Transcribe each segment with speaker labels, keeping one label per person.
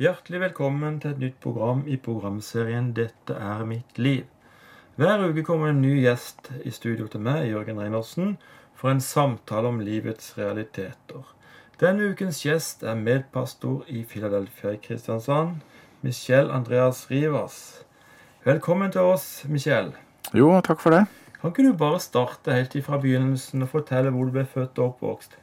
Speaker 1: Hjertelig velkommen til et nytt program i programserien 'Dette er mitt liv'. Hver uke kommer en ny gjest i studio til meg, Jørgen Reinersen, for en samtale om livets realiteter. Denne ukens gjest er medpastor i Philadelphia i Kristiansand, Michel Andreas Rivas. Velkommen til oss, Michel.
Speaker 2: Jo, takk for det.
Speaker 1: Kan ikke du bare starte helt fra begynnelsen og fortelle hvor du ble født og oppvokst?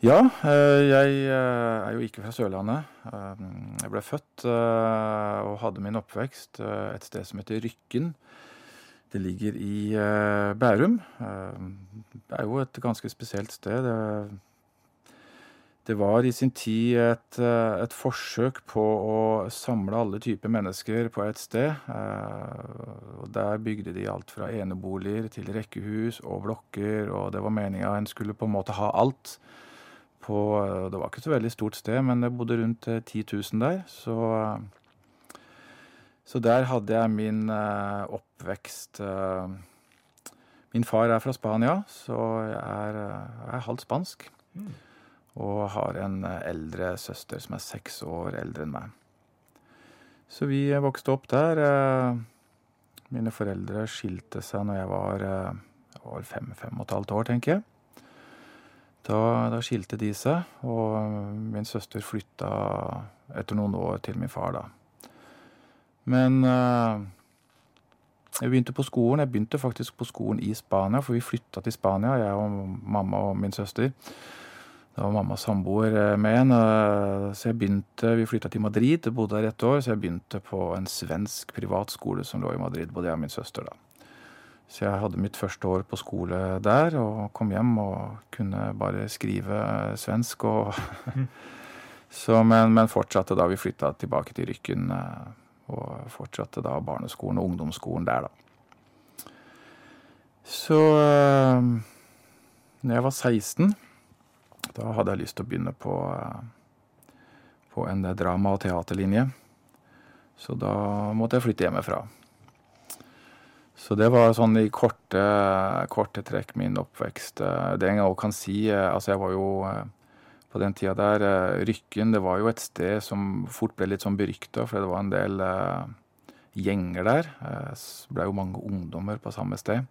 Speaker 2: Ja, eh, jeg eh, er jo ikke fra Sørlandet. Eh, Jeg ble født og hadde min oppvekst et sted som heter Rykken. Det ligger i Bærum. Det er jo et ganske spesielt sted. Det, var i sin tid et, et forsøk på å samle alle typer mennesker på et sted. Og der bygde de alt fra eneboliger til rekkehus og blokker, og det var meninga en skulle på en måte ha alt på Det var ikke så veldig stort sted, men det bodde rundt 10 000 der. Så, så der hadde jeg min oppvekst. Min far er fra Spania, så jeg er, jeg er halvt spansk. Og har en eldre søster som er seks år eldre enn meg. Så vi vokste opp der. Mine foreldre skilte seg når jeg var, jeg var fem, fem og et halvt år, tenker jeg. Da, da skilte de seg, og min søster flytta etter noen år til min far, da. Men jeg begynte på skolen. Jeg begynte faktisk på skolen i Spania, for vi flytta til Spania, jeg og mamma og min søster. Da var mamma samboer med en, så jeg begynte Vi flytta til Madrid, bodde der ett år, så jeg begynte på en svensk privatskole som lå i Madrid, både jeg og min søster, da. Så jeg hadde mitt første år på skole der, og kom hjem og kunne bare skrive svensk og så, men, men, fortsatte da vi flytta tilbake til Rykken, og fortsatte da barneskolen og ungdomsskolen der, da. Så når jeg var 16, da hadde jeg lyst til å begynne på, på en drama- og teaterlinje. Så da måtte jeg flytte hjemmefra. Så det var sånn i korte, korte trekk min oppvekst. Det jeg òg kan si Altså, jeg var jo på den tida der Rykken, det var jo et sted som fort ble litt sånn berykta, for det var en del gjenger der. Det ble jo mange ungdommer på samme sted.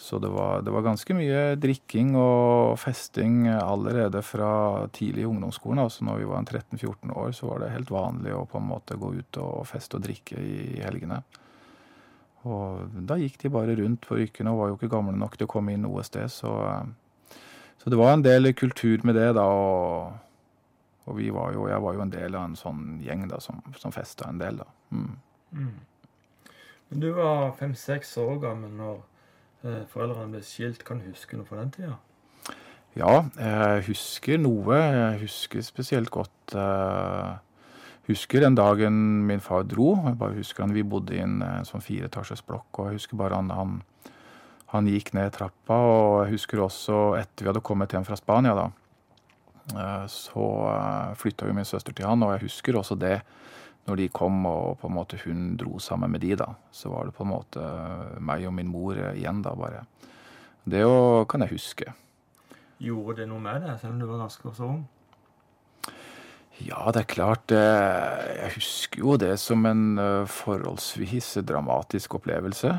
Speaker 2: Så det var, det var ganske mye drikking og festing allerede fra tidlig i ungdomsskolen. Altså når vi var 13-14 år, så var det helt vanlig å på en måte gå ut og feste og drikke i helgene. Og da gikk de bare rundt på rykkene og var jo ikke gamle nok til å komme inn noe sted, så Så det var en del kultur med det, da, og, og vi var jo Jeg var jo en del av en sånn gjeng da som, som festa en del, da. Mm.
Speaker 1: Mm. Men du var fem-seks år gammel når eh, foreldrene ble skilt. Kan du huske noe fra den tida?
Speaker 2: Ja, jeg husker noe. Jeg husker spesielt godt uh, husker den dagen min far dro. Jeg bare husker han, Vi bodde i en, en sånn fireetasjes blokk, og jeg husker bare han, han, han, gikk ned trappa. Og jeg husker også etter vi hadde kommet hjem fra Spania, da, så flytta jo min søster til han, og jeg husker også det når de kom og på en måte hun dro sammen med de, da. Så var det på en måte meg og min mor igjen, da, bare. Det jo, kan jeg huske.
Speaker 1: Gjorde det noe med deg, selv om du var ganske så ung?
Speaker 2: Ja, det er klart. Jeg husker jo det som en forholdsvis dramatisk opplevelse.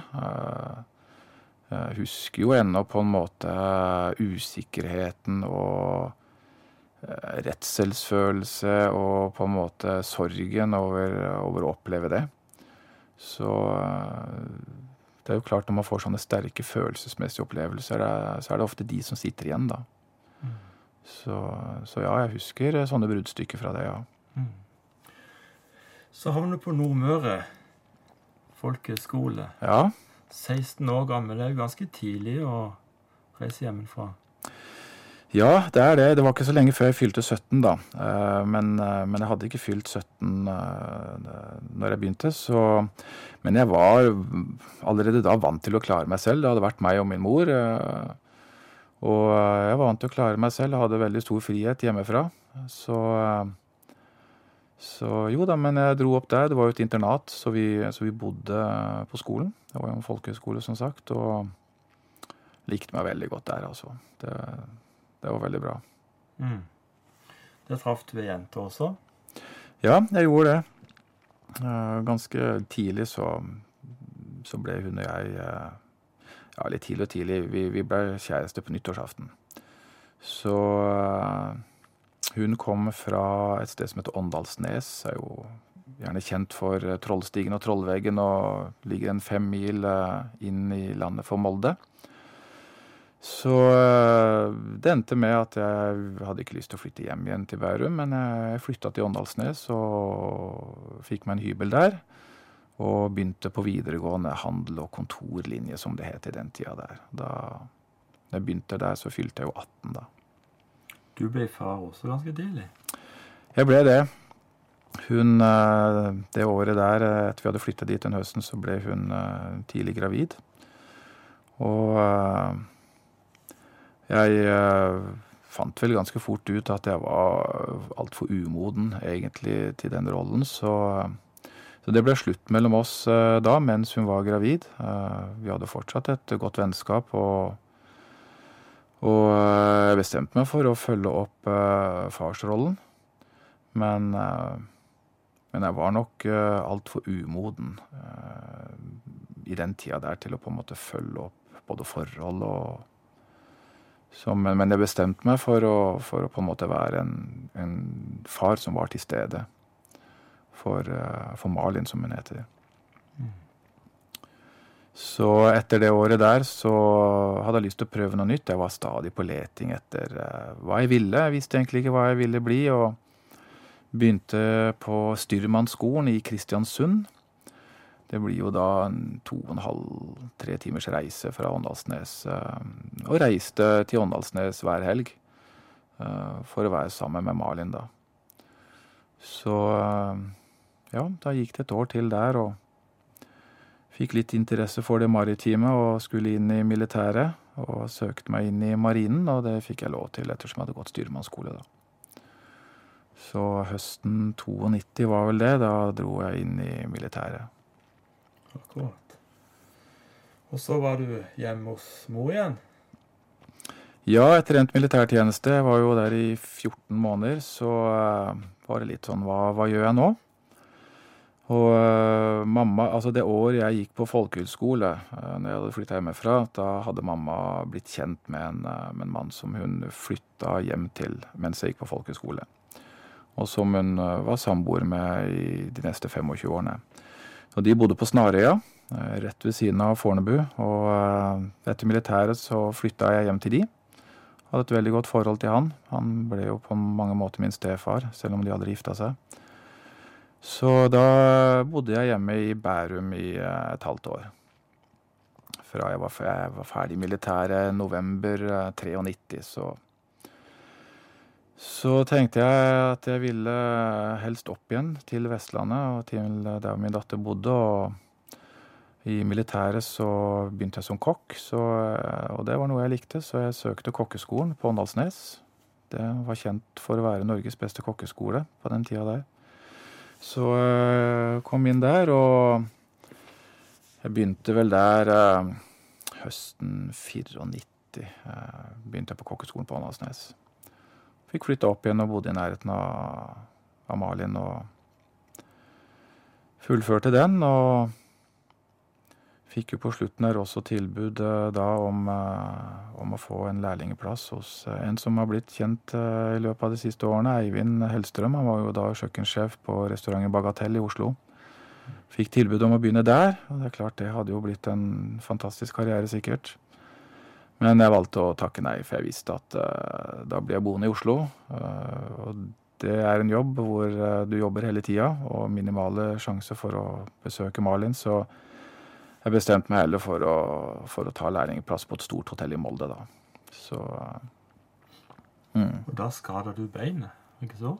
Speaker 2: Jeg husker jo ennå på en måte usikkerheten og redselsfølelse og på en måte sorgen over, over å oppleve det. Så det er jo klart når man får sånne sterke følelsesmessige opplevelser, så er det ofte de som sitter igjen, da. Så, så, ja, jeg husker sånne bruddstykker fra det, ja.
Speaker 1: Mm. Så havner du på Nordmøre folkehøgskole.
Speaker 2: Ja.
Speaker 1: 16 år gammel. Det er jo ganske tidlig å reise hjemmefra.
Speaker 2: Ja, det er det. Det var ikke så lenge før jeg fylte 17, da. Men, men jeg hadde ikke fylt 17 når jeg begynte, så Men jeg var allerede da vant til å klare meg selv. Det hadde vært meg og min mor. Og jeg var vant til å klare meg selv, hadde veldig stor frihet hjemmefra. Så, så jo da, men jeg dro opp der. Det var jo et internat, så vi, så vi bodde på skolen. Det var jo en folkehøyskole, som sagt, og likte meg veldig godt der, altså. Det, det var veldig bra.
Speaker 1: Mm. Det traff du ei jente også?
Speaker 2: Ja, jeg gjorde det. Eh, ganske tidlig så, så ble hun og jeg eh, Ja, litt tidlig og tidlig. Vi, vi ble kjærester på nyttårsaften. Så eh, hun kom fra et sted som heter Åndalsnes. Er jo gjerne kjent for Trollstigen og Trollveggen og ligger en fem mil inn i landet for Molde. Så det endte med at jeg hadde ikke lyst til å flytte hjem igjen til Bærum, men jeg flytta til Åndalsnes og fikk meg en hybel der. Og begynte på videregående handel- og kontorlinje, som det het i den tida der. Da jeg begynte der, så fylte jeg jo 18 da.
Speaker 1: Du ble far også ganske tidlig?
Speaker 2: Jeg ble det. Hun Det året der, etter vi hadde flytta dit den høsten, så ble hun tidlig gravid. Og jeg fant vel ganske fort ut at jeg var altfor umoden, egentlig, til den rollen, så så det ble slutt mellom oss da, mens hun var gravid. Vi hadde fortsatt et godt vennskap, og og jeg bestemte meg for å følge opp farsrollen, men men jeg var nok altfor umoden i den tida der til å på en måte følge opp både forhold og som, men jeg bestemte meg for å, for å på en måte være en, en far som var til stede for, for Malin, som hun heter. Så etter det året der så hadde jeg lyst til å prøve noe nytt. Jeg var stadig på leting etter hva jeg ville. Jeg visste egentlig ikke hva jeg ville bli, og begynte på styrmannsskolen i Kristiansund. Det blir jo da en to og en halv, tre timers reise fra Åndalsnes. Og reiste til Åndalsnes hver helg for å være sammen med Malin, da. Så ja, da gikk det et år til der, og fikk litt interesse for det maritime og skulle inn i militæret. Og søkte meg inn i marinen, og det fikk jeg lov til ettersom jeg hadde gått styrmannsskole, da. Så høsten 92 var vel det. Da dro jeg inn i militæret.
Speaker 1: Akkurat. Og så var du hjemme hos mor igjen?
Speaker 2: Ja, etter endt militærtjeneste, jeg var jo der i 14 måneder, så var det litt sånn hva, hva gjør jeg nå? Og mamma, altså det året jeg gikk på folkehøgskole, når jeg hadde flytta hjemmefra, da hadde mamma blitt kjent med en, med en mann som hun flytta hjem til mens jeg gikk på folkehøyskole. Og som hun var samboer med i de neste 25 årene. Og de bodde på Snarøya, rett ved siden av Fornebu. Og etter militæret så flytta jeg hjem til de. Hadde et veldig godt forhold til han. Han ble jo på mange måter min stefar, selv om de aldri gifta seg. Så da bodde jeg hjemme i Bærum i et halvt år. Fra jeg var, jeg var ferdig i militæret november 93, så Så tenkte jeg at jeg ville helst opp igjen til Vestlandet og til der min datter bodde. Og i militæret så begynte jeg som kokk, så og det var noe jeg likte, så jeg søkte kokkeskolen på Åndalsnes. Det var kjent for å være Norges beste kokkeskole på den tida der. Så kom inn der, og jeg begynte vel der høsten 94. Begynte jeg på kokkeskolen på Åndalsnes. Fikk flytta opp igjen og bodde i nærheten av, Malin og fullførte den. Og fikk jo på slutten her også tilbud da om, om å få en lærlingeplass hos en som har blitt kjent i løpet av de siste årene, Eivind Hellstrøm. Han var jo da kjøkkensjef på restauranten Bagatell i Oslo. Fikk tilbud om å begynne der, og det er klart det hadde jo blitt en fantastisk karriere, sikkert. Men jeg valgte å takke nei, for jeg visste at uh, da blir jeg boende i Oslo. Uh, og det er en jobb hvor uh, du jobber hele tida, og minimale sjanser for å besøke Malin. Så jeg bestemte meg heller for å, for å ta lærlingplass på et stort hotell i Molde, da. Så
Speaker 1: mm. Og da skada du beinet, ikke så?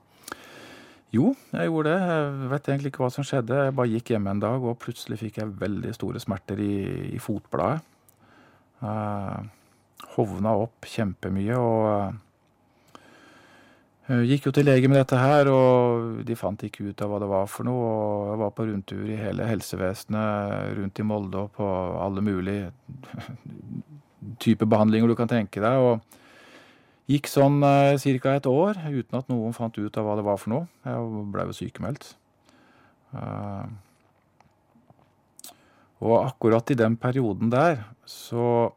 Speaker 2: Jo, jeg gjorde det. Jeg vet egentlig ikke hva som skjedde. Jeg bare gikk hjemme en dag, og plutselig fikk jeg veldig store smerter i, i fotbladet. Uh, hovna opp kjempemye og gikk jo til lege med dette her, og de fant ikke ut av hva det var for noe. Og jeg var på rundtur i hele helsevesenet rundt i Molde og på alle mulige typer behandlinger du kan tenke deg. Og Gikk sånn eh, ca. et år uten at noen fant ut av hva det var for noe. Jeg ble jo sykemeldt. Eh, og akkurat i den perioden der, så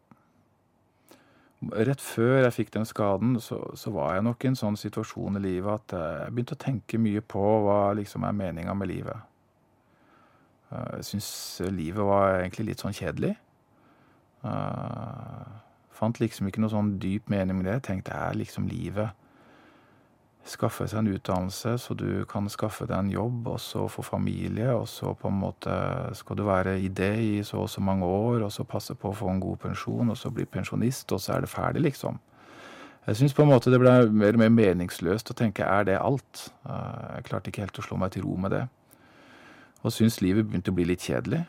Speaker 2: Rett før jeg fikk den skaden, så, så var jeg nok i en sånn situasjon i livet at jeg begynte å tenke mye på hva liksom er meninga med livet. Eh, jeg syns livet var egentlig litt sånn kjedelig. Jeg fant liksom ikke noe sånn dyp mening med det. Jeg tenkte er liksom livet skaffe seg en utdannelse, så du kan skaffe deg en jobb, og så få familie, og så på en måte skal du være i det i så og så mange år, og så passe på å få en god pensjon, og så bli pensjonist, og så er det ferdig, liksom. Jeg syns på en måte det ble mer og mer meningsløst å tenke er det alt? Eh, jeg klarte ikke helt å slå meg til ro med det. Og syns livet begynte å bli litt kjedelig.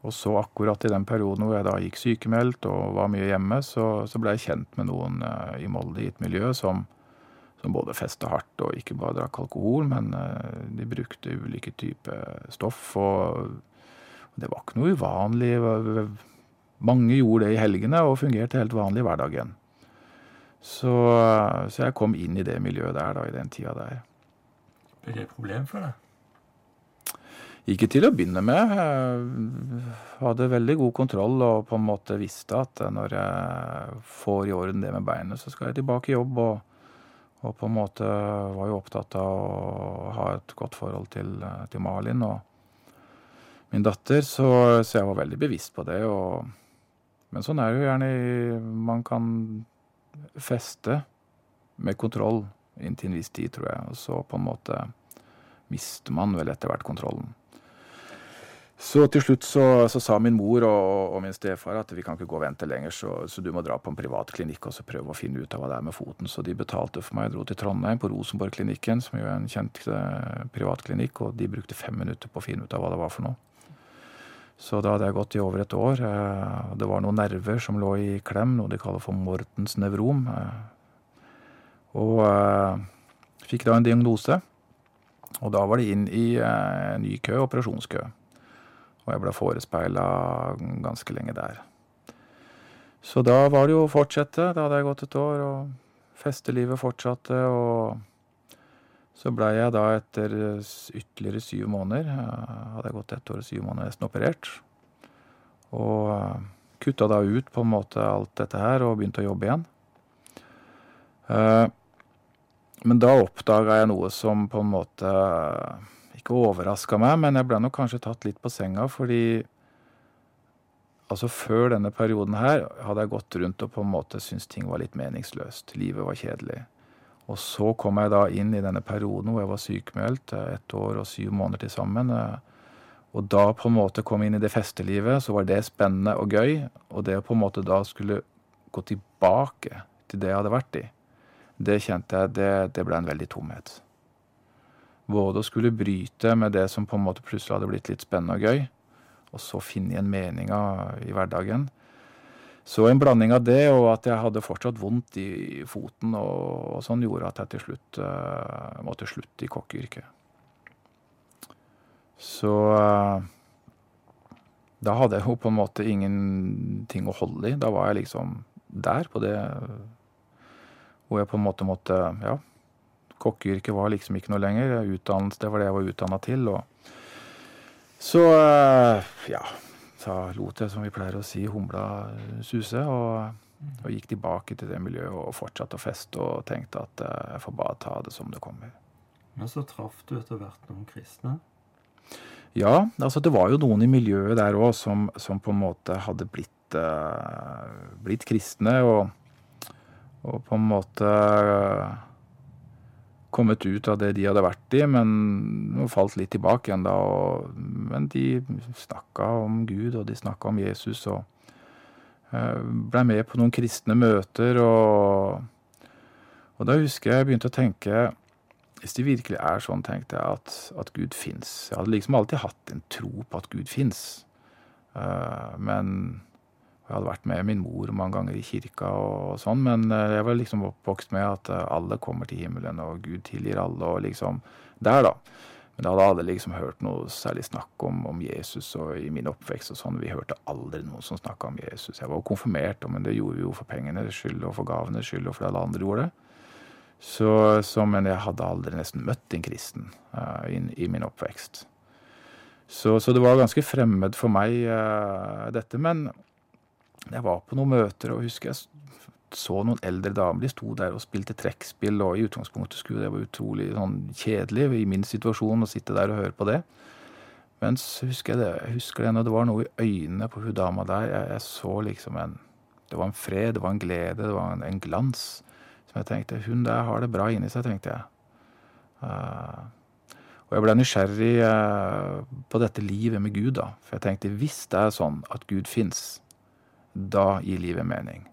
Speaker 2: Eh, og så akkurat i den perioden hvor jeg da gikk sykemeldt og var mye hjemme, så, så ble jeg kjent med noen uh, i Molde i et miljø som, som både festa hardt og ikke bare drakk alkohol, men uh, de brukte ulike typer stoff. Og det var ikke noe uvanlig. Mange gjorde det i helgene og fungerte helt vanlig i hverdagen. Så, så jeg kom inn i det miljøet der da, i den tida der.
Speaker 1: Ble det et problem for deg?
Speaker 2: Ikke til å begynne med. Jeg hadde veldig god kontroll og på en måte visste at når jeg får i orden det med beinet, så skal jeg tilbake i jobb. Og, og på en måte var jo opptatt av å ha et godt forhold til, til Malin og min datter, så, så, jeg var veldig bevisst på det. Og, men sånn er det jo gjerne Man kan feste med kontroll inntil en viss tid, tror jeg. Og så på en måte mister man vel etter hvert kontrollen. Så til slutt så, så sa min mor og, og, min stefar at vi kan ikke gå og vente lenger, så, så, du må dra på en privat klinikk og så prøve å finne ut av hva det er med foten. Så de betalte for meg. Jeg dro til Trondheim, på Rosenborg-klinikken, som jo er en kjent eh, privatklinikk, og de brukte fem minutter på å finne ut av hva det var for noe. Så da hadde jeg gått i over et år. Eh, det var noen nerver som lå i klem, noe de kaller for Mortens nevrom. Eh, og eh, fikk da en diagnose. Og da var det inn i eh, ny kø, operasjonskø. Og jeg ble forespeila ganske lenge der. Så da var det jo å fortsette. Da hadde jeg gått et år, og festelivet fortsatte. Og så blei jeg da etter ytterligere syv måneder Hadde jeg gått ett år og syv måneder nesten operert. Og kutta da ut på en måte alt dette her og begynte å jobbe igjen. Eh, men da oppdaga jeg noe som på en måte ikke overraska meg, men jeg ble nok kanskje tatt litt på senga, fordi altså før denne perioden her hadde jeg gått rundt og på en måte syntes ting var litt meningsløst. Livet var kjedelig. Og så kom jeg da inn i denne perioden hvor jeg var sykemeldt, ett år og syv måneder til sammen. Og da på en måte kom jeg inn i det festelivet, så var det spennende og gøy. Og det å på en måte da skulle gå tilbake til det jeg hadde vært i, det kjente jeg det, det ble en veldig tomhet. Både å skulle bryte med det som på en måte plutselig hadde blitt litt spennende og gøy, og så finne igjen meninga i hverdagen. Så en blanding av det og at jeg hadde fortsatt vondt i foten, og, og sånn gjorde at jeg til slutt uh, måtte slutte i kokkeyrket. Så uh, da hadde jeg jo på en måte ingenting å holde i. Da var jeg liksom der på det hvor jeg på en måte måtte ja, Kokkeyrket var liksom ikke noe lenger. Utdannelse, det var det jeg var utdanna til. Og så, eh, ja Så lot jeg, som vi pleier å si, humla suse. Og, og gikk tilbake til det miljøet og fortsatte å feste og tenkte at eh, jeg får bare ta det som det kommer.
Speaker 1: Men så traff du etter hvert noen kristne?
Speaker 2: Ja, altså det var jo noen i miljøet der òg som, som, på en måte hadde blitt, uh, blitt kristne. Og, og på en måte kommet ut av det de hadde vært i, men falt litt tilbake igjen da. Og, men de snakka om Gud, og de snakka om Jesus, og uh, blei med på noen kristne møter. Og, og da husker jeg jeg begynte å tenke Hvis det virkelig er sånn, tenkte jeg, at, at Gud fins. Jeg hadde liksom alltid hatt en tro på at Gud fins. Uh, men jeg hadde vært med min mor mange ganger i kirka og sånn, men eh, jeg var liksom oppvokst med at eh, alle kommer til himmelen, og Gud tilgir alle, og liksom Der, da. Men jeg hadde aldri liksom hørt noe særlig snakk om, om Jesus og i min oppvekst og sånn. Vi hørte aldri noen som snakka om Jesus. Jeg var jo konfirmert, men det gjorde vi jo for pengenes skyld og for gavenes skyld og fordi alle andre gjorde det. Så, så, men jeg hadde aldri nesten møtt en kristen uh, in, i min oppvekst. Så, så, det var ganske fremmed for meg, uh, dette. Men jeg var på noen møter og husker jeg så noen eldre damer. De sto der og spilte trekkspill, og i utgangspunktet skulle det være utrolig sånn, kjedelig i min situasjon å sitte der og høre på det. Men så husker jeg det, jeg husker det når det var noe i øynene på hun dama der. Jeg, jeg, så liksom en Det var en fred, det var en glede, det var en, en glans. Som jeg tenkte Hun der har det bra inni seg, tenkte jeg. Uh, og jeg ble nysgjerrig uh, på dette livet med Gud, da. For jeg tenkte hvis det er sånn at Gud fins, da gir livet mening.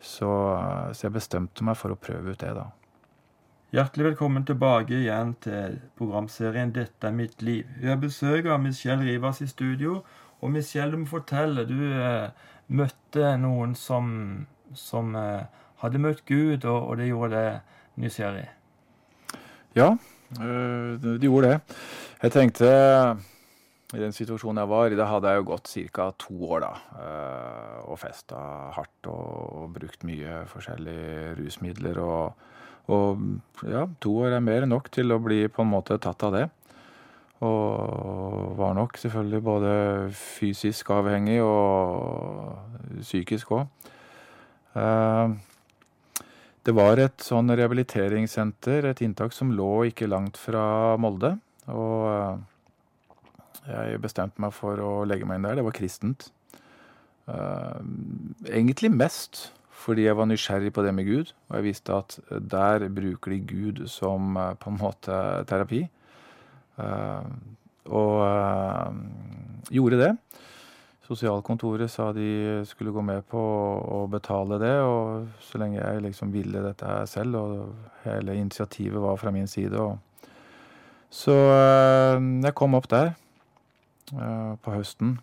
Speaker 2: Så, så, jeg bestemte meg for å prøve ut det, da.
Speaker 1: Hjertelig velkommen tilbake igjen til programserien 'Dette er mitt liv'. Vi har besøk av Michelle Rivas i studio. Og Michelle, du må fortelle. Du eh, møtte noen som, som eh, hadde møtt Gud, og, og, det gjorde deg nysgjerrig.
Speaker 2: Ja, øh, det gjorde det. Jeg tenkte i den situasjonen jeg var i, da hadde jeg jo gått ca. to år, da. Eh, og festa hardt og, brukt mye forskjellige rusmidler. Og, og, ja, to år er mer enn nok til å bli på en måte tatt av det. Og var nok selvfølgelig både fysisk avhengig og psykisk òg. Eh, det var et sånn rehabiliteringssenter, et inntak som lå ikke langt fra Molde. og eh, jeg bestemte meg for å legge meg inn der. Det var kristent. Uh, egentlig mest fordi jeg var nysgjerrig på det med Gud, og jeg visste at der bruker de Gud som uh, på en måte terapi. Uh, og gjorde det. Sosialkontoret sa de skulle gå med på å betale det, og så lenge jeg liksom ville dette her selv, og hele initiativet var fra min side. Så jeg kom opp der. Eh, på høsten.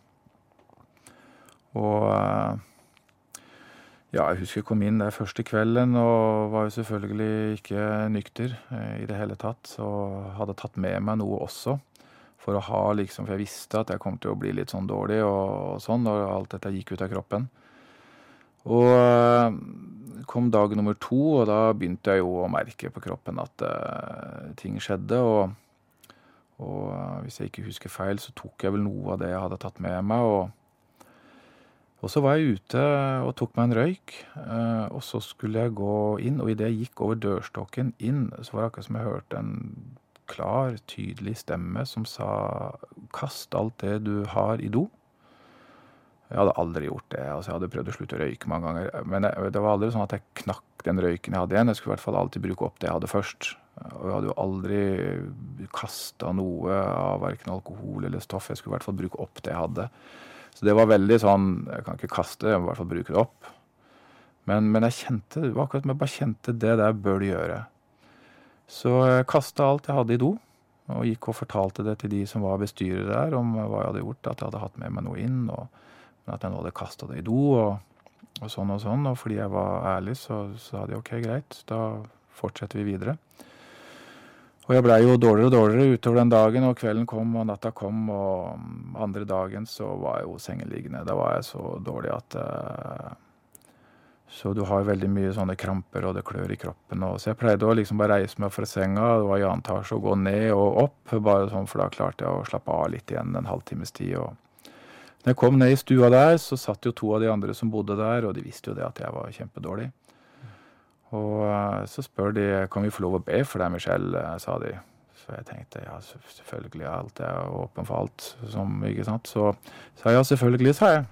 Speaker 2: Og eh, ja, jeg husker jeg kom inn der første kvelden og var jo selvfølgelig ikke nykter eh, i det hele tatt. Og hadde tatt med meg noe også. For å ha liksom, for jeg visste at jeg kom til å bli litt sånn dårlig og, og sånn når alt dette gikk ut av kroppen. Og kom dag nummer to, og da begynte jeg jo å merke på kroppen at uh, ting skjedde. og og eh, hvis jeg ikke husker feil, så tok jeg vel noe av det jeg hadde tatt med meg. Og, og så var jeg ute og tok meg en røyk, eh, og så skulle jeg gå inn. Og idet jeg gikk over dørstokken inn, så var det akkurat som jeg hørte en klar, tydelig stemme som sa 'kast alt det du har i do'. Jeg hadde aldri gjort det. altså Jeg hadde prøvd å slutte å røyke mange ganger. Men det var aldri sånn at jeg knakk den røyken jeg hadde igjen. Jeg skulle i hvert fall alltid bruke opp det jeg hadde først. Og jeg hadde jo aldri kasta noe av verken alkohol eller stoff. Jeg skulle i hvert fall bruke opp det jeg hadde. Så det var veldig sånn Jeg kan ikke kaste, jeg må i hvert fall bruke det opp. Men, men jeg kjente det var akkurat som jeg bare kjente det der bør du gjøre. Så jeg kasta alt jeg hadde i do, og gikk og fortalte det til de som var bestyrere der, om hva jeg hadde gjort, at jeg hadde hatt med meg noe inn, og at jeg nå hadde kasta det i do, og, og, sånn og sånn. Og fordi jeg var ærlig, så sa de OK, greit, da fortsetter vi videre. Og jeg blei jo dårligere og dårligere utover den dagen, og kvelden kom og natta kom, og andre dagen så var jeg jo sengeliggende. Da var jeg så dårlig at uh, Så du har veldig mye sånne kramper, og det klør i kroppen. Og, så jeg pleide å liksom bare reise meg fra senga, det var i annen etasje, og gå ned og opp, bare sånn, for da klarte jeg å slappe av litt igjen en halvtimes tid. og når jeg kom ned i stua der, så satt jo to av de andre som bodde der, og de visste jo det at jeg var kjempedårlig. Og eh, så spør de kan vi få lov å be for deg, Michelle, eh, sa de. Så jeg tenkte ja, selvfølgelig, alt er åpen for alt. Som, ikke sant? Så sa jeg ja, selvfølgelig, sa jeg.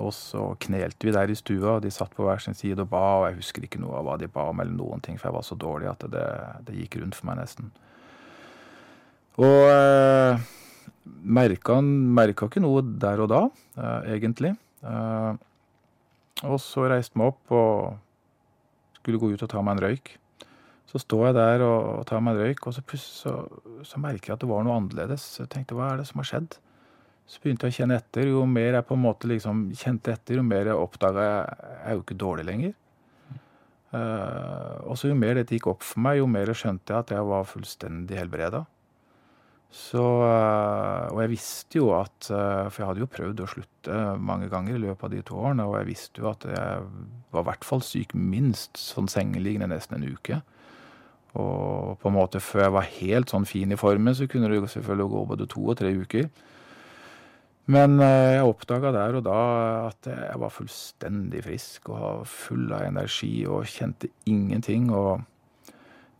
Speaker 2: Og så knelte vi der i stua, og de satt på hver sin side og ba. Og jeg husker ikke noe av hva de ba om, eller noen ting, for jeg var så dårlig at det, det gikk rundt for meg nesten. Og eh, merka, merka ikke noe der og da, eh, egentlig. Eh, og så reiste vi opp og skulle gå ut og ta meg en røyk. Så står jeg der og, tar meg en røyk, og så så, så, merker jeg at det var noe annerledes. Jeg tenkte hva er det som har skjedd? Så begynte jeg å kjenne etter. Jo mer jeg på en måte liksom kjente etter, jo mer jeg oppdaga jeg er jo ikke dårlig lenger. Uh, og så jo mer dette gikk opp for meg, jo mer skjønte jeg at jeg var fullstendig helbreda. Så eh, Og jeg visste jo at eh, For jeg hadde jo prøvd å slutte mange ganger i løpet av de to årene, og jeg visste jo at jeg var i hvert fall syk minst sånn sengeliggende nesten en uke. Og på en måte før jeg var helt sånn fin i formen, så kunne det jo selvfølgelig gå både to og tre uker. Men eh, jeg oppdaga der og da at jeg var fullstendig frisk og full av energi og kjente ingenting. Og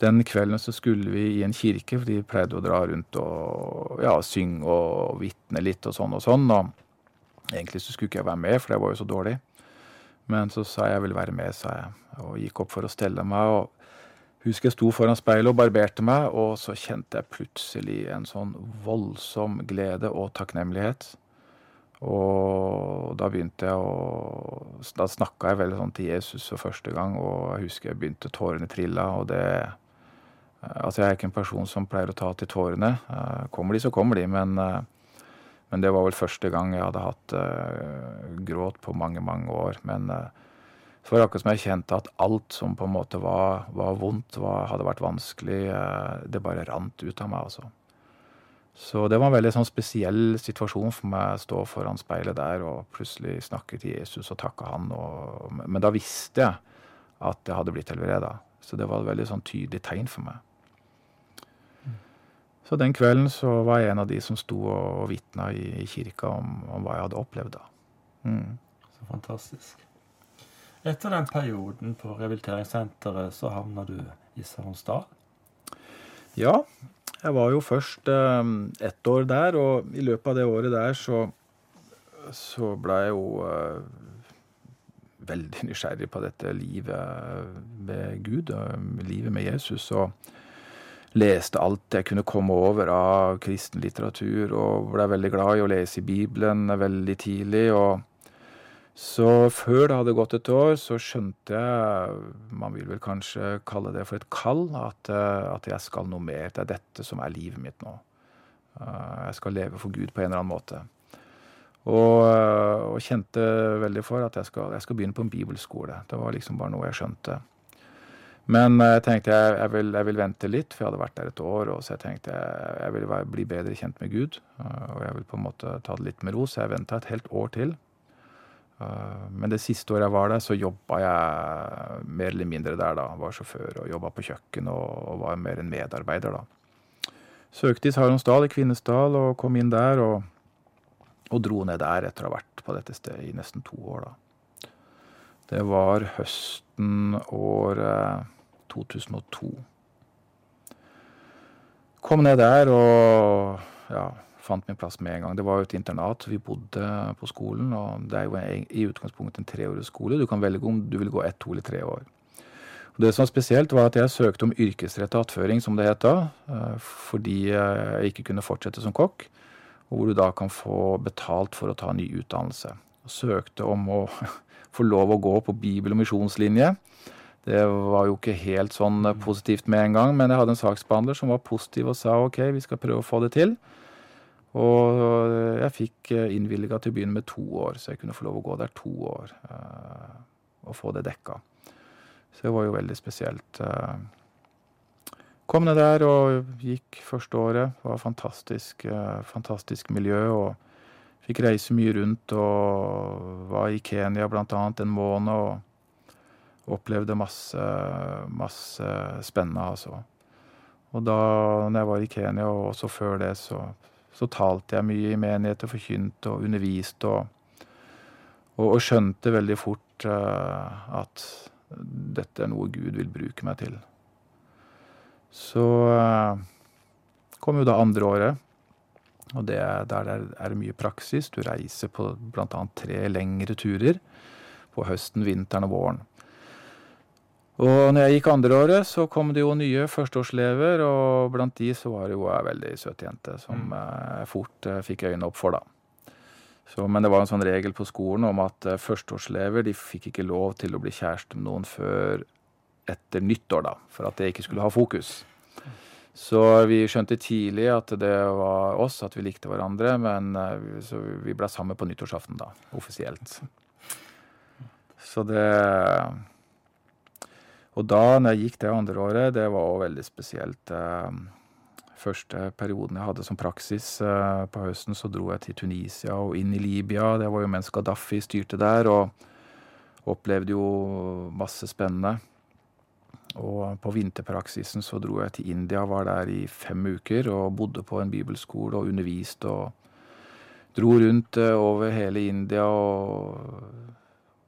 Speaker 2: den kvelden så skulle vi i en kirke, for de pleide å dra rundt og ja, synge og vitne litt og sånn og sånn. Og egentlig så skulle ikke jeg være med, for jeg var jo så dårlig. Men så sa jeg jeg ville være med, sa jeg, og gikk opp for å stelle meg. og Husker jeg sto foran speilet og barberte meg, og så kjente jeg plutselig en sånn voldsom glede og takknemlighet. Og da begynte jeg å Da snakka jeg veldig sånn til Jesus for første gang, og jeg husker jeg begynte tårene trilla, og det Altså, jeg er ikke en person som pleier å ta til tårene. Kommer de, så kommer de, men, men det var vel første gang jeg hadde hatt gråt på mange, mange år. Men så var det akkurat som jeg kjente at alt som på en måte var, var vondt, var, hadde vært vanskelig, det bare rant ut av meg, altså. Så det var en veldig sånn spesiell situasjon for meg å stå foran speilet der og plutselig snakke til Jesus og takke han. Og, men da visste jeg at jeg hadde blitt helbreda. Så det var et veldig sånn tydelig tegn for meg. Så den kvelden så var jeg en av de som sto og vitna i, kirka om, om, hva jeg hadde opplevd da.
Speaker 1: Mm. Så fantastisk. Etter den perioden på rehabiliteringssenteret så havna du i Saronsdal?
Speaker 2: Ja, jeg var jo først eh, ett år der, og i løpet av det året der så, så ble jeg jo eh, veldig nysgjerrig på dette livet med Gud, livet med Jesus, og leste alt jeg kunne komme over av kristen litteratur, og ble veldig glad i å lese i Bibelen veldig tidlig. og så før det hadde gått et år, så skjønte jeg, man vil vel kanskje kalle det for et kall, at, eh, at jeg skal noe mer. Det er dette som er livet mitt nå. Eh, jeg skal leve for Gud på en eller annen måte. Og, eh, og kjente veldig for at jeg skal, jeg skal, begynne på en bibelskole. Det var liksom bare noe jeg skjønte. Men jeg tenkte jeg, jeg, vil, jeg vil, vente litt, for jeg hadde vært der et år. og Så jeg tenkte jeg, jeg vil bli bedre kjent med Gud. Og jeg vil på en måte ta det litt med ro, så jeg venta et helt år til. Eh, men det siste året jeg var der, så jobba jeg mer eller mindre der, da. Var sjåfør og jobba på kjøkken og var mer en medarbeider, da. Søkte i Saronsdal, i Kvinesdal, og kom inn der. Og, og dro ned der etter å ha vært på dette stedet i nesten to år, da. Det var høsten år 2002. Kom ned der og ja fant min plass med en gang. Det var jo et internat, vi bodde på skolen. Og det er jo i utgangspunktet en treårig skole. Du kan velge om du vil gå ett, to eller tre år. Og det som var spesielt, var at jeg søkte om yrkesrettet attføring, som det het da, eh, fordi jeg ikke kunne fortsette som kokk. Og hvor du da kan få betalt for å ta ny utdannelse. Og søkte om å få lov å gå på bibel- og misjonslinje. Det var jo ikke helt sånn positivt med en gang, men jeg hadde en saksbehandler som var positiv og sa ok, vi skal prøve å få det til. Og jeg fikk eh, innvilga til å begynne med to år, så jeg kunne få lov å gå der to år og få det dekka. Så det var jo veldig spesielt. Kom ned der og gikk første året. Det var fantastisk, fantastisk miljø. og Fikk reise mye rundt og var i Kenya annet en måned og opplevde masse, masse spennende, altså. Og da når jeg var i Kenya, og også før det, så så talte jeg mye i menigheter, forkynte og underviste og, og, og skjønte veldig fort uh, at dette er noe Gud vil bruke meg til. Så uh, kom jo da andre året, og det, der er det mye praksis. Du reiser på bl.a. tre lengre turer på høsten, vinteren og våren. Og når jeg gikk andreåret, så kom det jo nye førsteårselever, og blant de så var det jo ei veldig søt jente som mm. jeg fort eh, fikk øynene opp for, da. Så, men det var en sånn regel på skolen om at førsteårslever førsteårselever de fikk ikke lov til å bli kjæreste med noen før etter nyttår, da, for at det ikke skulle ha fokus. Så vi skjønte tidlig at det var oss, at vi likte hverandre, men eh, så vi ble sammen på nyttårsaften, da, offisielt. Så det Og da når jeg gikk det andre året, det var òg veldig spesielt. Første perioden jeg hadde som praksis på høsten, så dro jeg til Tunisia og inn i Libya. Det var jo mens Gaddafi styrte der, og opplevde jo masse spennende. Og på vinterpraksisen så dro jeg til India, var der i fem uker og bodde på en bibelskole og underviste og dro rundt over hele India og,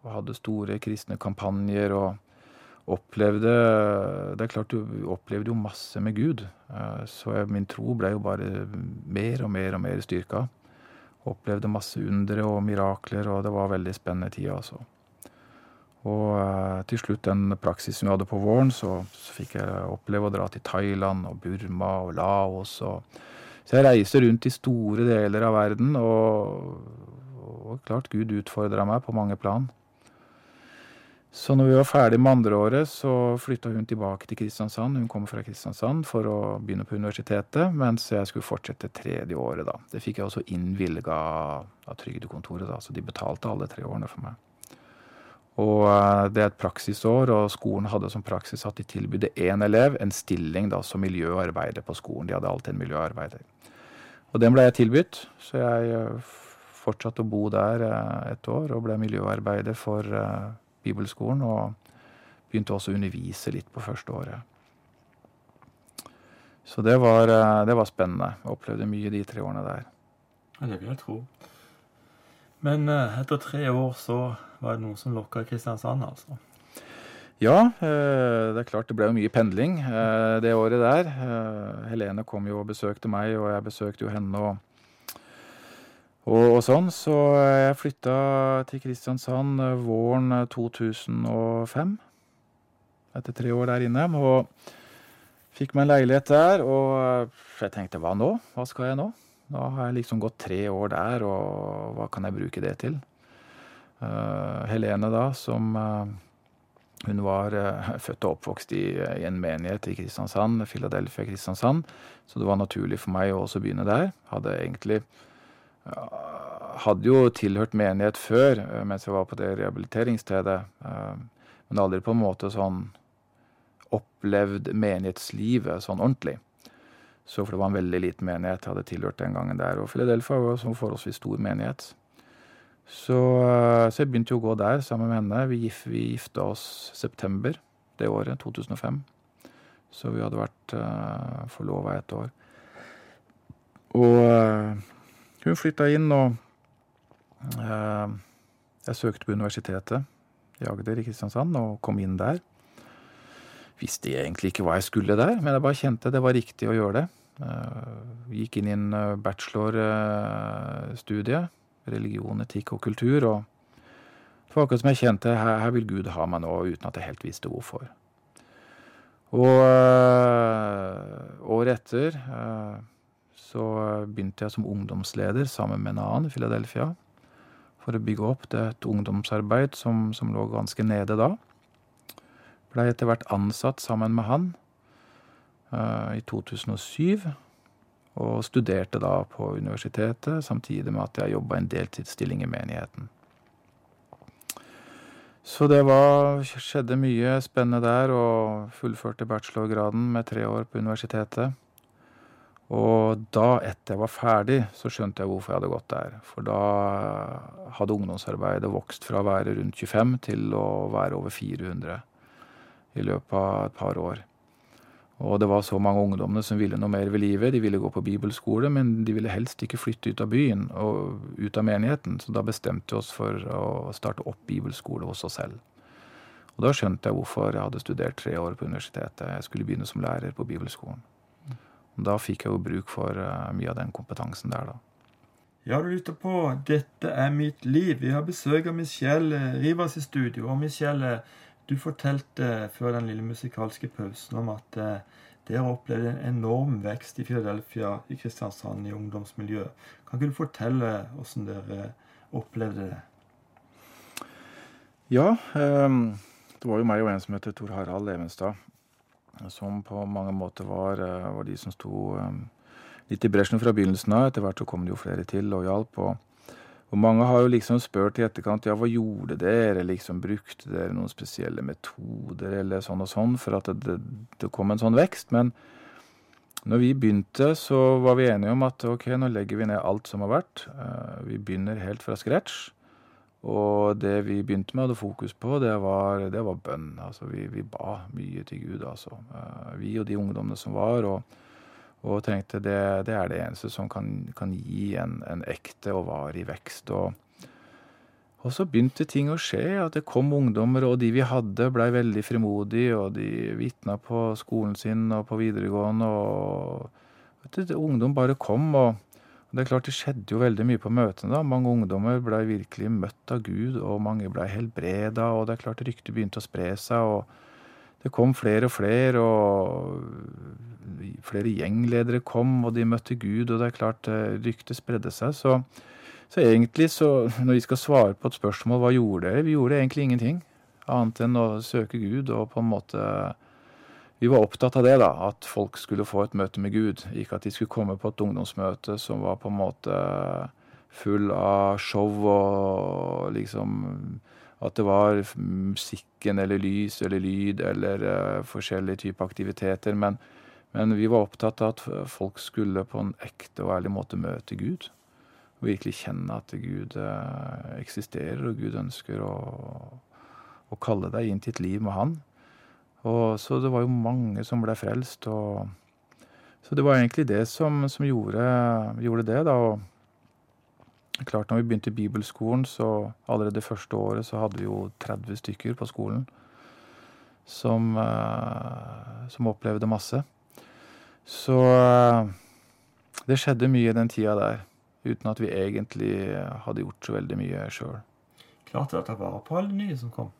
Speaker 2: hadde store kristne kampanjer og opplevde Det er klart, du opplevde jo masse med Gud, så jeg, min tro ble jo bare mer og mer og mer styrka. Opplevde masse undre og mirakler, og det var veldig spennende tid, altså. Og til slutt, den praksisen vi hadde på våren, så, så fikk jeg oppleve å dra til Thailand og Burma og Laos og Så jeg reiste rundt i store deler av verden, og, og klart Gud utfordra meg på mange plan. Så når vi var ferdig med andreåret, så flytta hun tilbake til Kristiansand. Hun kommer fra Kristiansand for å begynne på universitetet, mens jeg skulle fortsette tredje året, da. Det fikk jeg også innvilga av trygdekontoret, da, så de betalte alle tre årene for meg. Og det er et praksisår, og skolen hadde som praksis at de tilbydde én elev en stilling da som miljøarbeider på skolen. De hadde alltid en miljøarbeider. Og den ble jeg tilbudt, så jeg fortsatte å bo der et år og ble miljøarbeider for bibelskolen. Og begynte også å undervise litt på første året. Så det var, det var spennende. Jeg opplevde mye de tre årene der.
Speaker 1: Ja, det vil jeg tro. Men etter tre år så var det noe som lokka Kristiansand, altså?
Speaker 2: Ja, det er klart det ble mye pendling det året der. Helene kom jo og besøkte meg, og jeg besøkte jo henne og, og, og sånn. Så jeg flytta til Kristiansand våren 2005. Etter tre år der inne. Og fikk meg en leilighet der, og jeg tenkte hva nå? Hva skal jeg nå? Nå har jeg liksom gått tre år der, og hva kan jeg bruke det til? Uh, Helene, da, som uh, Hun var uh, født og oppvokst i, i, en menighet i Kristiansand, Philadelphia Kristiansand, så det var naturlig for meg å også begynne der. Hadde egentlig Hadde jo tilhørt menighet før, mens jeg var på det rehabiliteringsstedet, men aldri på en måte sånn opplevd menighetslivet sånn ordentlig. Så for det var en veldig liten menighet jeg hadde tilhørt den gangen der. Og Philadelphia var jo forholdsvis stor menighet. Så, så, jeg begynte jo å gå der sammen med henne. Vi, gif, vi gifta oss september det året, 2005. Så vi hadde vært uh, forlova et år. Og uh, hun flytta inn, og uh, jeg søkte på universitetet i Agder i Kristiansand og kom inn der. Visste egentlig ikke hva jeg skulle der, men jeg bare kjente det var riktig å gjøre det. Gikk inn i en bachelorstudie religion, etikk og kultur. Og for akkurat som jeg kjente her, her vil Gud ha meg nå, uten at jeg helt visste hvorfor. Og øh, året etter øh, så begynte jeg som ungdomsleder sammen med en annen i Philadelphia. For å bygge opp det et ungdomsarbeid som, som lå ganske nede da. Blei etter hvert ansatt sammen med han øh, i 2007 og studerte da på universitetet, samtidig med at jeg jobba en deltidsstilling i menigheten. Så det var, skjedde mye spennende der, og fullførte bachelorgraden med tre år på universitetet. Og da, etter jeg var ferdig, så skjønte jeg hvorfor jeg hadde gått der. For da hadde ungdomsarbeidet vokst fra å være rundt 25 til å være over 400 i løpet av et par år. Og det var så mange ungdommene som ville noe mer ved livet. De ville gå på bibelskole, men de ville helst ikke flytte ut av byen og ut av menigheten. Så da bestemte vi oss for å starte opp bibelskole hos oss selv. Og da skjønte jeg hvorfor jeg hadde studert tre år på universitetet. Jeg skulle begynne som lærer på bibelskolen. Og da fikk jeg jo bruk for uh, mye av den kompetansen der, da.
Speaker 1: Ja, du lytter på 'Dette er mitt liv'. Vi har besøk av Michelle Rivas i studio. Og Michelle, du fortalte før den lille musikalske pausen om at eh, dere opplevde en enorm vekst i Philadelphia i Kristiansand i ungdomsmiljøet. Kan ikke du fortelle hvordan dere opplevde det?
Speaker 2: Ja, um, det var jo meg og en som heter Tor Harald Evenstad, som på mange måter var, eh, var de som sto um, litt i bresjen fra begynnelsen av. Etter hvert så kom det jo flere til og hjalp. og Og mange har jo liksom spurt i etterkant ja, hva gjorde dere, liksom brukte dere noen spesielle metoder eller sånn og sånn for at det, det kom en sånn vekst. Men når vi begynte, så var vi enige om at ok, nå legger vi ned alt som har vært. Uh, vi begynner helt fra scratch. Og det vi begynte med og hadde fokus på, det var, det var bønn. Altså vi, vi, ba mye til Gud, altså. Uh, vi og de ungdommene som var. og og tenkte det, det er det eneste som kan, kan gi en, en, ekte og varig vekst. Og, og, så begynte ting å skje. At det kom ungdommer, og de vi hadde, blei veldig frimodige. Og de vitna på skolen sin og på videregående. Og du, ungdom bare kom. og det er klart det skjedde jo veldig mye på møtene. da. Mange ungdommer blei virkelig møtt av Gud, og mange blei helbreda. Og det er klart ryktet begynte å spre seg. og det kom flere og flere, og flere gjengledere kom, og de møtte Gud, og det er klart eh, ryktet spredde seg. Så, så, egentlig, så når vi skal svare på et spørsmål hva gjorde dere, vi gjorde egentlig ingenting. Annet enn å søke Gud og på en måte Vi var opptatt av det, da, at folk skulle få et møte med Gud. Ikke at de skulle komme på et ungdomsmøte som var på en måte full av show og liksom at det var musikken eller lys eller lyd eller uh, forskjellige typer aktiviteter. Men, men, vi var opptatt av at folk skulle på en ekte og ærlig måte møte Gud. Og virkelig kjenne at Gud uh, eksisterer, og Gud ønsker å, å, kalle deg inn til et liv med Han. Og, så det var jo mange som ble frelst. Og, så det var egentlig det som, som gjorde, gjorde, det. da, og Klart når vi begynte i bibelskolen, så allerede det første året så hadde vi jo 30 stykker på skolen som, uh, som opplevde masse. Så uh, det skjedde mye den tida der, uten at vi egentlig hadde gjort så veldig mye sjøl.
Speaker 1: Klarte dere å ta vare på alle nye som kom?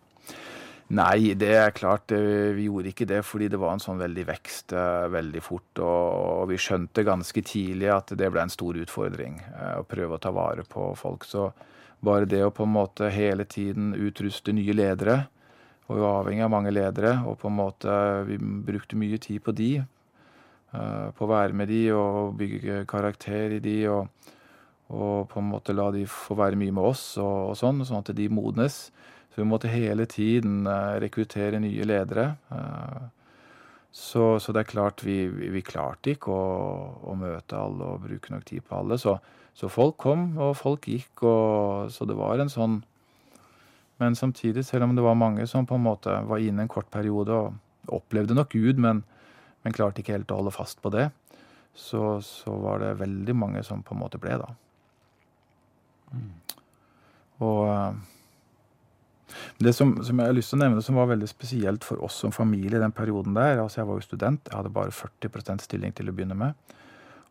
Speaker 2: Nei, det er klart. Vi gjorde ikke det fordi det var en sånn veldig vekst uh, veldig fort. Og, vi skjønte ganske tidlig at det ble en stor utfordring uh, å prøve å ta vare på folk. Så bare det å på en måte hele tiden utruste nye ledere, og vi var avhengig av mange ledere, og på en måte vi brukte mye tid på de, på å være med de og bygge karakter i de. og og på en måte la de få være mye med oss, og, og sånn, sånn at de modnes. Så vi måtte hele tiden eh, rekruttere nye ledere. Eh, så, så det er klart, vi, vi klarte ikke å, å, møte alle og bruke nok tid på alle. Så, så folk kom, og folk gikk, og, så det var en sånn Men samtidig, selv om det var mange som på en måte var inne en kort periode og opplevde nok Gud, men, men klarte ikke helt å holde fast på det, så, så, var det veldig mange som på en måte ble, da. Mm. Og eh, det som, som, jeg har lyst til å nevne som var veldig spesielt for oss som familie i den perioden der altså Jeg var jo student, jeg hadde bare 40% stilling til å begynne med.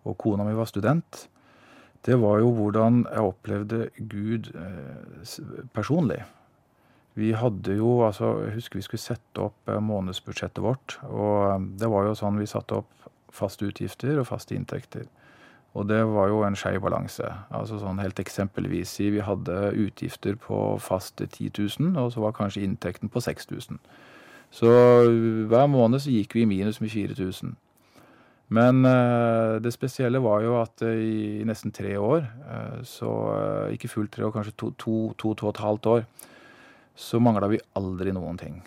Speaker 2: Og kona mi var student. Det var jo hvordan jeg opplevde Gud eh, personlig. Vi hadde jo altså Jeg husker vi skulle sette opp eh, månedsbudsjettet vårt. Og det var jo sånn vi satte opp faste utgifter og faste inntekter. Og det var jo en skeiv balanse. Altså sånn helt eksempelvis si vi hadde utgifter på fast 10 000, og så var kanskje inntekten på 6000. Så hver måned så gikk vi i minus med 4000. Men uh, det spesielle var jo at uh, i, nesten tre år, uh, så ikke fullt tre år, kanskje to, to, to, to og et halvt år, så mangla vi aldri noen ting.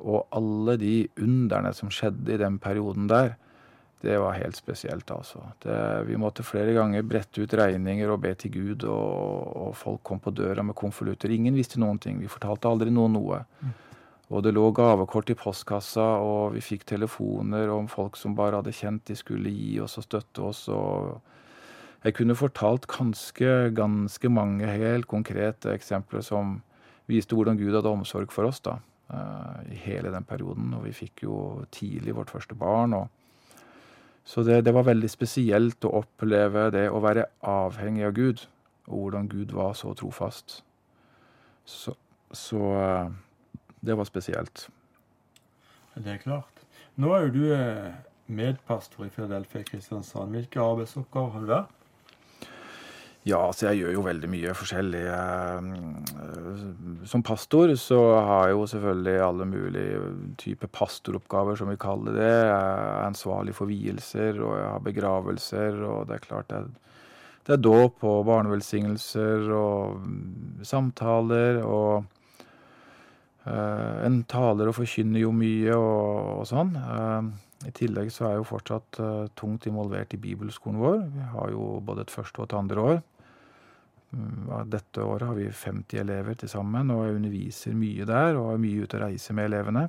Speaker 2: og alle de underne som skjedde i den perioden der, det var helt spesielt, altså. Det, vi måtte flere ganger brette ut regninger og be til Gud, og, og folk kom på døra med konvolutter. Ingen visste noen ting. Vi fortalte aldri noen noe. Og det lå gavekort i postkassa, og vi fikk telefoner om folk som bare hadde kjent de skulle gi oss og støtte oss. og jeg kunne fortalt ganske, ganske mange helt konkrete eksempler som viste hvordan Gud hadde omsorg for oss da, uh, i hele den perioden. Og vi fikk jo tidlig vårt første barn. og så det, det, var veldig spesielt å oppleve det å være avhengig av Gud, og hvordan Gud var så trofast. Så, så eh, det var spesielt.
Speaker 1: Det er klart. Nå er jo du eh, medpastor i Philadelphia Kristiansand. Hvilke arbeidsoppgaver har du der?
Speaker 2: Ja, altså jeg gjør jo veldig mye forskjellig. Eh, som pastor så har jeg jo selvfølgelig alle mulige typer pastoroppgaver, som vi kaller det. Jeg er ansvarlig for vielser, og jeg har begravelser, og det er klart jeg det er dåp og barnevelsignelser og mm, samtaler og uh, En taler og forkynner jo mye og, og sånn. I tillegg så er jeg jo fortsatt tungt involvert i bibelskolen vår. Vi har jo både et første og et andre år. Um, dette året har vi 50 elever til sammen, og jeg underviser mye der og er mye ute og reiser med elevene.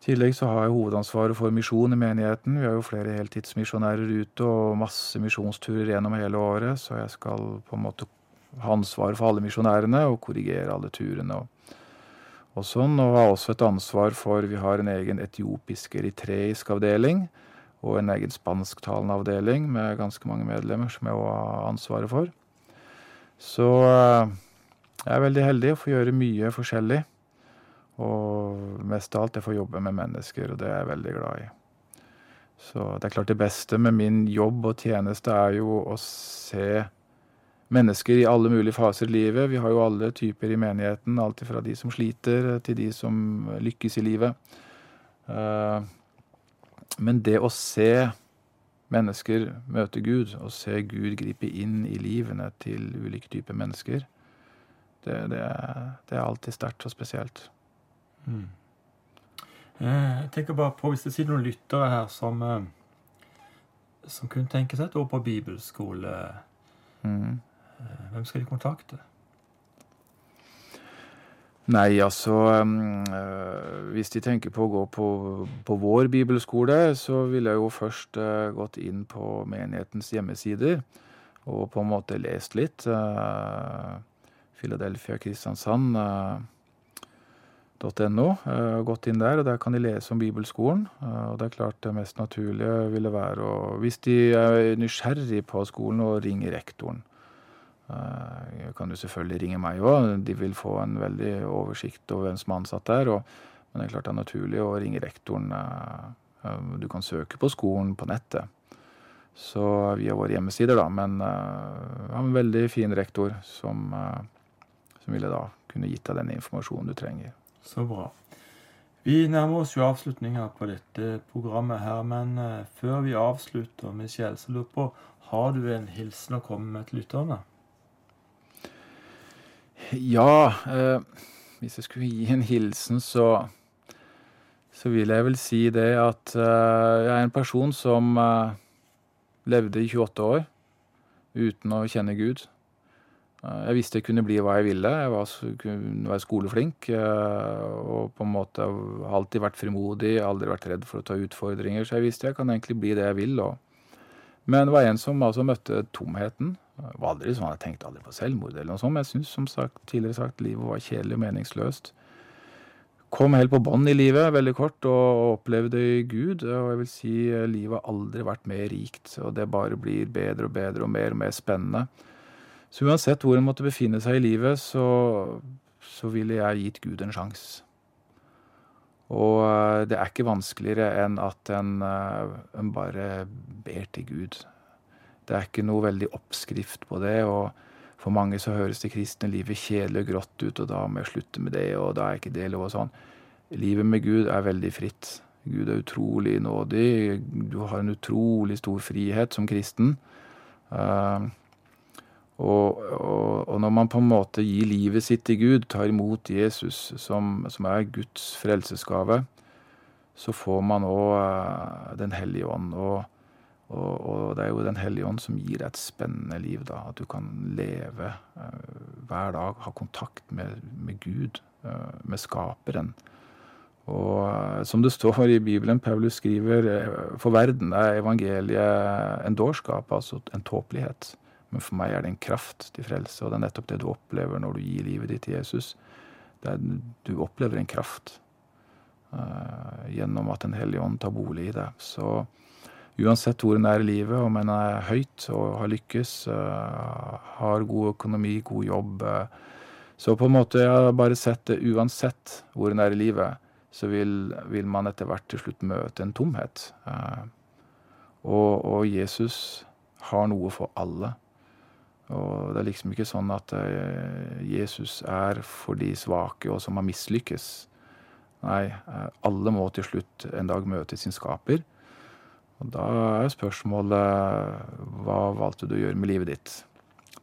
Speaker 2: I tillegg så har jeg hovedansvaret for misjon i menigheten. Vi har jo flere heltidsmisjonærer ute og masse misjonsturer gjennom hele året, så jeg skal på en måte ha ansvaret for alle misjonærene og korrigere alle turene. og, og sånn, og har også et ansvar for Vi har en egen etiopisk-eritreisk avdeling og en egen spansktalende avdeling med ganske mange medlemmer som jeg også har ansvaret for. Så eh, jeg er veldig heldig å få gjøre mye forskjellig. Og mest av alt jeg får jobbe med mennesker, og det er jeg veldig glad i. Så det er klart det beste med min jobb og tjeneste er jo å se mennesker i alle mulige faser i livet. Vi har jo alle typer i menigheten, alt fra de som sliter til de som lykkes i livet. Eh, men det å se mennesker møter Gud, og se Gud gripe inn i livene til ulike typer mennesker, det, det, det er alltid sterkt og spesielt.
Speaker 1: Mm. Jeg tenker bare på Hvis det sitter noen lyttere her som, eh, som kunne tenke seg et år på bibelskole, mm. Eh, hvem skal de kontakte?
Speaker 2: Nei, altså øh, Hvis de tenker på å gå på, på vår bibelskole, så ville jeg jo først øh, gått inn på menighetens hjemmesider og på en måte lest litt. Øh, Philadelphia Kristiansand. .no. Uh, gått inn der, og der kan de lese om bibelskolen. Og det er klart det mest naturlige ville være å Hvis de er nysgjerrig på skolen, å ringe rektoren. Uh, kan du selvfølgelig ringe meg òg. De vil få en veldig oversikt over hvem som er ansatt der. Og, men det er klart det er naturlig å ringe rektoren. Du kan søke på skolen på nettet. Så via våre hjemmesider, da. Men uh, har en veldig fin rektor som, som ville da kunne gitt deg den informasjonen du trenger.
Speaker 1: Så bra. Vi nærmer oss jo avslutninga på dette programmet her, men før vi avslutter, Michelle, så lurer på Har du en hilsen å komme med til lytterne?
Speaker 2: Ja, eh, hvis jeg skulle gi en hilsen, så så vil jeg vel si det at eh, jeg er en person som levde i 28 år uten å kjenne Gud. Eh, jeg visste jeg kunne bli hva jeg ville. Jeg var, kunne være skoleflink. Eh, og på en måte har alltid vært frimodig, aldri vært redd for å ta utfordringer. Så jeg visste jeg kan egentlig bli det jeg vil. Og. Men det var en som altså møtte tomheten. Det var aldri sånn, Jeg tenkte aldri på selvmord, eller noe sånt, men jeg syns som sagt, tidligere sagt livet var kjedelig og meningsløst. Kom helt på bånn i livet, veldig kort, og opplevde Gud. Og jeg vil si eh, livet har aldri vært mer rikt, og det bare blir bedre og bedre og mer og mer spennende. Så uansett hvor en måtte befinne seg i livet, så, så ville jeg gitt Gud en sjanse. Og eh, det er ikke vanskeligere enn at en, eh, en, bare ber til Gud. Det er ikke noe veldig oppskrift på det. og For mange så høres det kristne livet kjedelig og grått ut, og da må jeg slutte med det, og da er ikke det lov og sånn. Livet med Gud er veldig fritt. Gud er utrolig nådig. Du har en utrolig stor frihet som kristen. Uh, og, og, og, når man på en måte gir livet sitt til Gud, tar imot Jesus, som, som er Guds frelsesgave, så får man òg uh, Den hellige ånd. Og, og, det er jo Den hellige ånd som gir deg et spennende liv. da, At du kan leve uh, hver dag, ha kontakt med, med Gud, uh, med Skaperen. Og som det står i Bibelen, Paulus skriver for verden er evangeliet en dårskap, altså en tåpelighet. Men for meg er det en kraft til frelse, og det er nettopp det du opplever når du gir livet ditt til Jesus. Er, du opplever en kraft uh, gjennom at Den hellige ånd tar bolig i deg. Så uansett hvor en er i livet, om en er høyt og har lykkes, uh, har god økonomi, god jobb uh, Så på en måte jeg har bare sett det uansett hvor en er i livet, så vil, vil man etter hvert til slutt møte en tomhet. Og, og Jesus har noe for alle. Og det er liksom ikke sånn at eh, Jesus er for de svake og som har mislykkes. Nei, eh, alle må til slutt en dag møte sin skaper. Og da er spørsmålet hva valgte du å gjøre med livet ditt?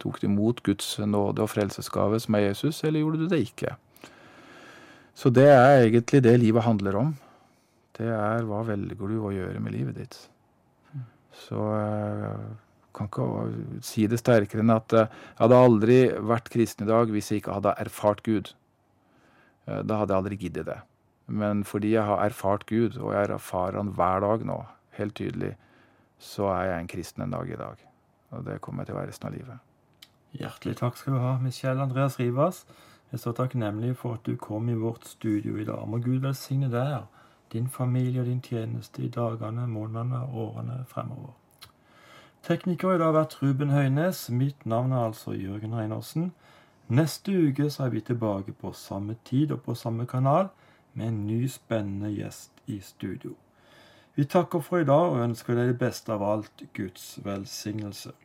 Speaker 2: Tok du imot Guds nåde og frelsesgave som er Jesus, eller gjorde du det ikke? Så det er egentlig det livet handler om. Det er hva velger du å gjøre med livet ditt? Så jeg kan ikke si det sterkere enn at jeg hadde aldri vært kristen i dag hvis jeg ikke hadde erfart Gud. Da hadde jeg aldri giddet det. Men fordi jeg har erfart Gud, og jeg erfarer Han hver dag nå, helt tydelig, så er jeg en kristen en dag i dag. Og det kommer jeg til å være resten av livet.
Speaker 1: Hjertelig takk skal du ha, Michelle Andreas Rivas. Jeg er så takknemlig for at du kom i vårt studio i dag. Må Gud velsigne deg, din familie og din tjeneste i dagene, månedene og årene fremover. Tekniker i dag har vært Ruben Høines. Mitt navn er altså Jørgen Reinersen. Neste uke så er vi tilbake på samme tid og på samme kanal med en ny spennende gjest i studio. Vi takker for i dag og ønsker deg det beste av alt Guds velsignelse.